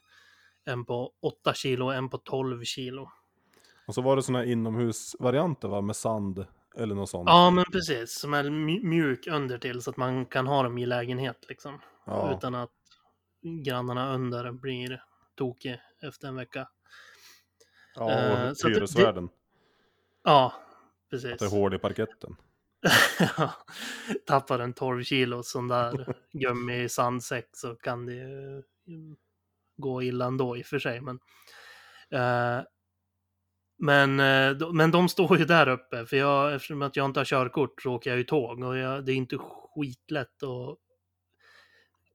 En på 8 kilo och en på 12 kilo. Och så var det här inomhusvarianter va, med sand eller något sånt. Ja, men precis. Som är mj- mjuk under till så att man kan ha dem i lägenhet liksom. Ja. Utan att grannarna under blir tokig efter en vecka. Ja, Eh, och det- hyresvärden. Ja, Att det är precis. hål i parketten. Tappar en 12 kilo sån där gummi sandsäck så kan det ju gå illa ändå i och för sig. Men, eh, men, eh, men de står ju där uppe för jag, eftersom att jag inte har körkort så åker jag ju tåg och jag, det är inte skitlätt att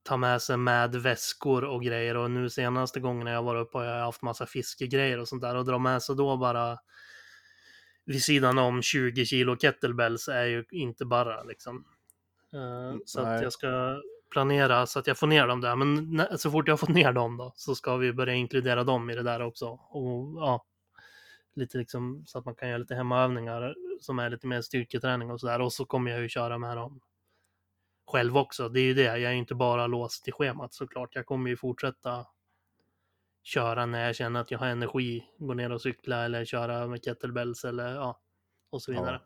ta med sig med väskor och grejer och nu senaste gången jag var uppe har jag haft massa fiskegrejer och sånt där och dra med sig då bara vid sidan om 20 kilo kettlebells är ju inte bara liksom. Eh, så att jag ska planera så att jag får ner dem där. Men så fort jag fått ner dem då så ska vi börja inkludera dem i det där också. Och ja, lite liksom så att man kan göra lite hemmaövningar som är lite mer styrketräning och sådär. Och så kommer jag ju köra med dem själv också. Det är ju det, jag är ju inte bara låst till schemat såklart. Jag kommer ju fortsätta köra när jag känner att jag har energi, gå ner och cykla eller köra med kettlebells eller ja, och så vidare.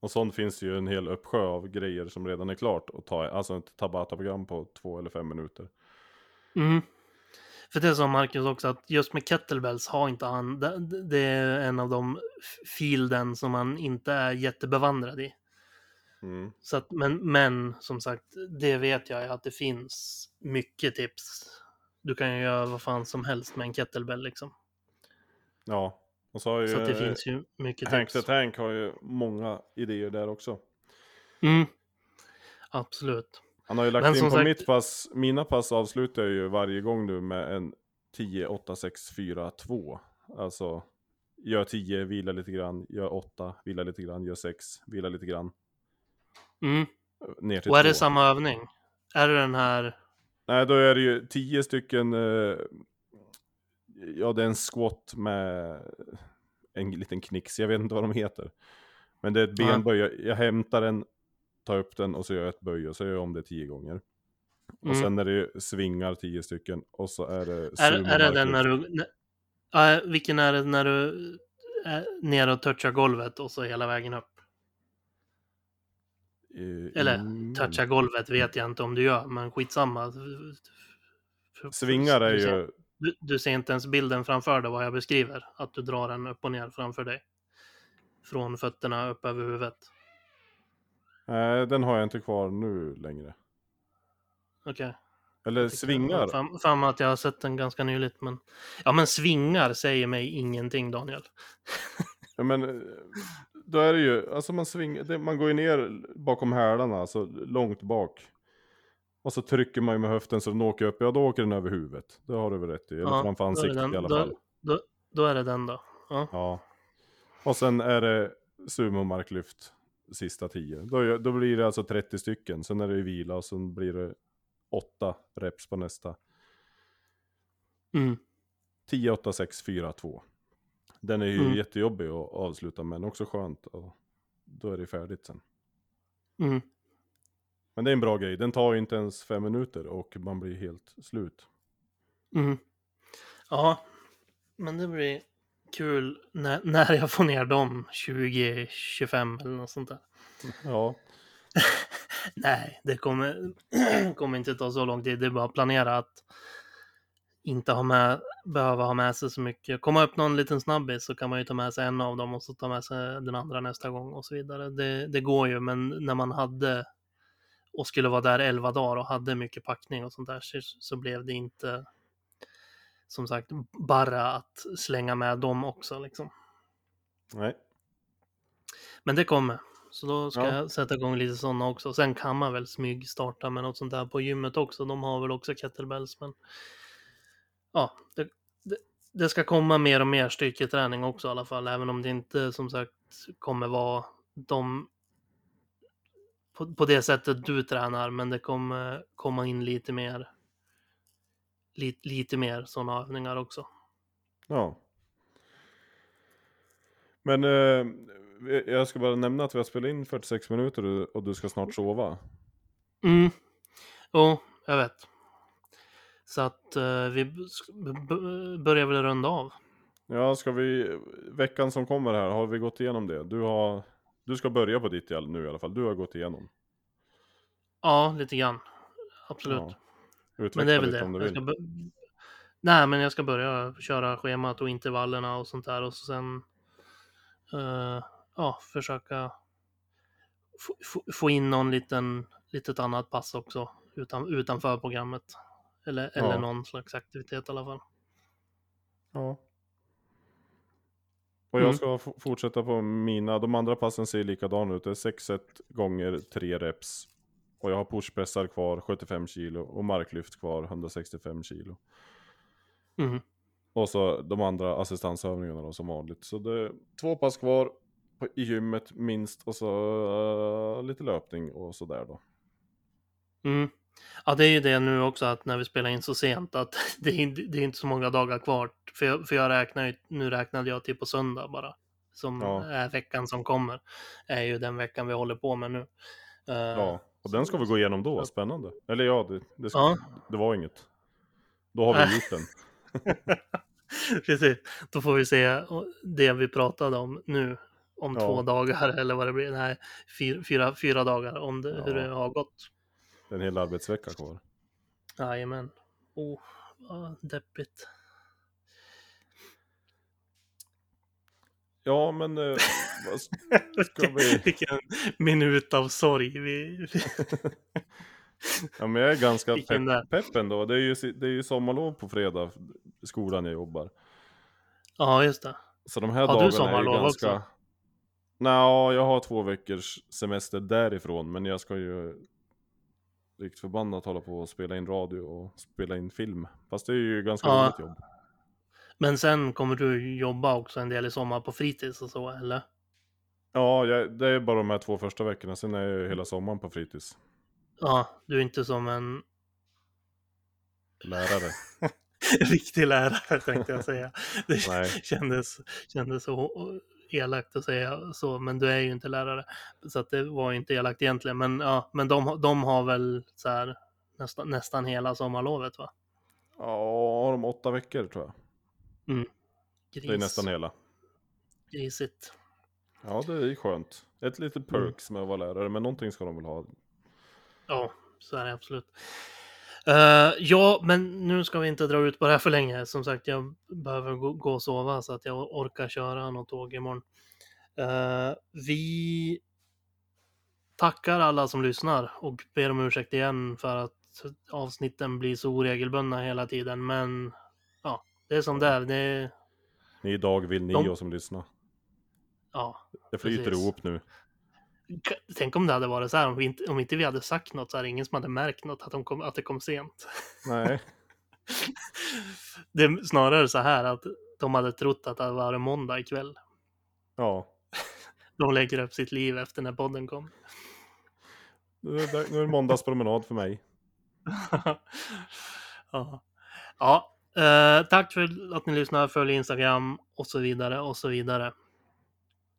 Och sånt finns ju en hel uppsjö av grejer som redan är klart att ta, alltså ett Tabata-program på två eller fem minuter. Mm. För det sa Marcus också att just med kettlebells har inte han, det, det är en av de fielden som man inte är jättebevandrad i. Mm. Så att, men, men som sagt, det vet jag att det finns mycket tips. Du kan ju göra vad fan som helst med en kettlebell liksom. Ja, och så har ju Så att det finns ju mycket Hank tips. Tank har ju många idéer där också. Mm. Absolut. Han har ju lagt Men in på sagt- mitt pass, mina pass avslutar jag ju varje gång nu med en 10, 8, 6, 4, 2. Alltså, gör 10, vila lite grann, gör 8, vila lite grann, gör 6, vila lite grann. Mm. Ner till Och är 2. det samma övning? Är det den här? Nej, då är det ju 10 stycken, eh, ja det är en squat med en liten knix, jag vet inte vad de heter. Men det är ett benböj, jag, jag hämtar den, tar upp den och så gör jag ett böj och så gör jag om det 10 gånger. Och Mm. sen är det ju svingar 10 stycken och så är det Är, är det den när du... Äh, vilken är det när du är ner och touchar golvet och så hela vägen upp? Eh, Eller mm. toucha golvet vet jag inte om du gör, men skitsamma. Svingar är du ser, ju, Du, du ser inte ens bilden framför dig vad jag beskriver. Att du drar den upp och ner framför dig. Från fötterna upp över huvudet. nej den har jag inte kvar nu längre. Okej. Eller svingar, Fan, att jag har sett den ganska nyligt, men... Ja, men svingar säger mig ingenting, Daniel. Ja, men då är det ju, alltså man svingar, det, man går ju ner bakom hälarna, alltså långt bak. Och så trycker man ju med höften så den åker upp, ja då åker den över huvudet. Det har du väl rätt i, eller Ja, framför ansiktet den- i alla fall. Då, då är det den då. Ja. Ja. Och sen är det sumo marklyft sista 10. Då, då blir det alltså 30 stycken, sen är det ju vila och sen blir det 8 reps på nästa. Mm. 10, 8, 6, 4, 2. Den är ju Mm. jättejobbig att avsluta men också skönt. Och då är det färdigt sen. Mm. Men det är en bra grej, den tar ju inte ens fem minuter och man blir helt slut. Mm. Ja, men det blir kul när, när jag får ner dem 2025 eller något sånt där. Ja, Nej, det kommer, kommer inte ta så lång tid. Det är bara att planera att inte ha med, behöva ha med sig så mycket. Komma upp någon liten snabbis så kan man ju ta med sig en av dem och så ta med sig den andra nästa gång och så vidare. Det, det går ju, men när man hade och skulle vara där 11 dagar och hade mycket packning och sånt där så, så blev det inte som sagt bara att slänga med dem också liksom. nej. Men det kommer. Så då ska Ja. jag sätta igång lite sådana också. Sen kan man väl smygstarta med något sånt där på gymmet också. De har väl också kettlebells. Men ja, det, det, det ska komma mer och mer styrketräning också i alla fall. Även om det inte som sagt kommer vara de på, på det sättet du tränar. Men det kommer komma in lite mer lite, lite mer sådana övningar också. Ja. Men eh, jag ska bara nämna att vi har spelat in 46 minuter och- och du ska snart sova. Mm. Jo, jag vet. Så att eh, vi börjar väl runda av. Ja, ska vi, veckan som kommer här, har vi gått igenom det? Du har, du ska börja på ditt nu i alla fall, du har gått igenom. Ja, lite grann. Absolut. Ja. Men det är väl det. Jag ska Nej, men jag ska börja köra schemat och intervallerna och sånt där och så sen eh, ja, försöka få in någon liten, litet annat pass också utan, utanför programmet. Eller, eller Ja. någon slags aktivitet i alla fall. Ja. Och jag Mm. ska f- fortsätta på mina, de andra passen ser likadana ut. Det är 6 set gånger 3 reps. Och jag har pushpressar kvar 75 kilo och marklyft kvar 165 kilo. Mhm. Och så de andra assistansövningarna då, som vanligt. Så det är två pass kvar på, i gymmet minst och så eh, lite löpning och sådär då. Mm. Ja, det är ju det nu också att när vi spelar in så sent att det är, inte- det är inte så många dagar kvar. För jag, för jag räknar ju, nu räknade jag till på söndag bara. Som Ja. är veckan som kommer. Är ju den veckan vi håller på med nu. Eh, Ja, och den ska vi gå igenom då, spännande. Eller ja, det, det, ska, Ja. det var inget. Då har vi gjort den. Precis, då får vi se det vi pratade om nu. Om Ja. två dagar eller vad det blir. Nej, fyra, fyra, dagar om det, hur det har gått. En hel arbetsvecka kvar. Jajamän. Oh, vad deppigt. Ja, men eh, ska vi... Vilken minut av sorg. Vi... Ja, men jag är ganska pepp, pepp ändå. Det är, ju, det är ju sommarlov på fredag, skolan jag jobbar. ja, just det. Så de här Har du dagarna är ju sommarlov ganska... också? Nja, jag har två veckors semester därifrån, men jag ska ju likt förbannat hålla på och spela in radio och spela in film. Fast det är ju ganska Ja. roligt jobb. Men sen kommer du jobba också en del i sommar på fritids och så, eller? Ja, jag, det är bara de här två första veckorna, sen är jag ju hela sommaren på fritids. Ja, du är inte som en Lärare. riktig lärare tänkte jag säga. Det Nej. kändes, kändes så elakt att säga så, men du är ju inte lärare. Så att det var inte elakt egentligen. Men, ja, men de, de har väl så här nästan, nästan hela sommarlovet va? Ja, de åtta veckor tror jag. Gris, Det är nästan hela. Grisigt. Ja, det är ju skönt. Ett litet Mm. perks med att vara lärare, men någonting ska de väl ha. Ja, så är det absolut. Eh, ja, men nu ska vi inte dra ut på det här för länge. Som sagt, jag behöver gå, gå och sova så att jag orkar köra något tåg imorgon. Uh, vi tackar alla som lyssnar och ber om ursäkt igen för att avsnitten blir så oregelbundna hela tiden. Men ja, det är som det är. Det är Ni idag vill ni De- och som lyssnar. ja, Det flyter Precis. ihop nu. Tänk om det hade varit så här, om, vi inte, om inte vi hade sagt något så det ingen som hade märkt något, att, de kom, att det kom sent. Nej. Det är snarare så här att de hade trott att det var måndag ikväll. Ja. de lägger upp sitt liv efter när podden kom. Nu är det- måndagspromenad för mig. ja. ja. Eh, tack för att ni lyssnar, följ Instagram och så vidare och så vidare.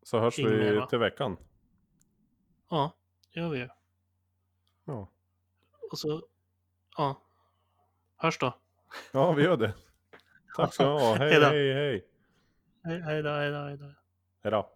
Så hörs Inget mer, vi till veckan. Ja, det gör vi ju. Ja. Och så, ja. Hörs då. ja, vi gör det. Tack ska du ha. Hej, hej, hej. Hej, hej då, hej då, hej då. Hej då.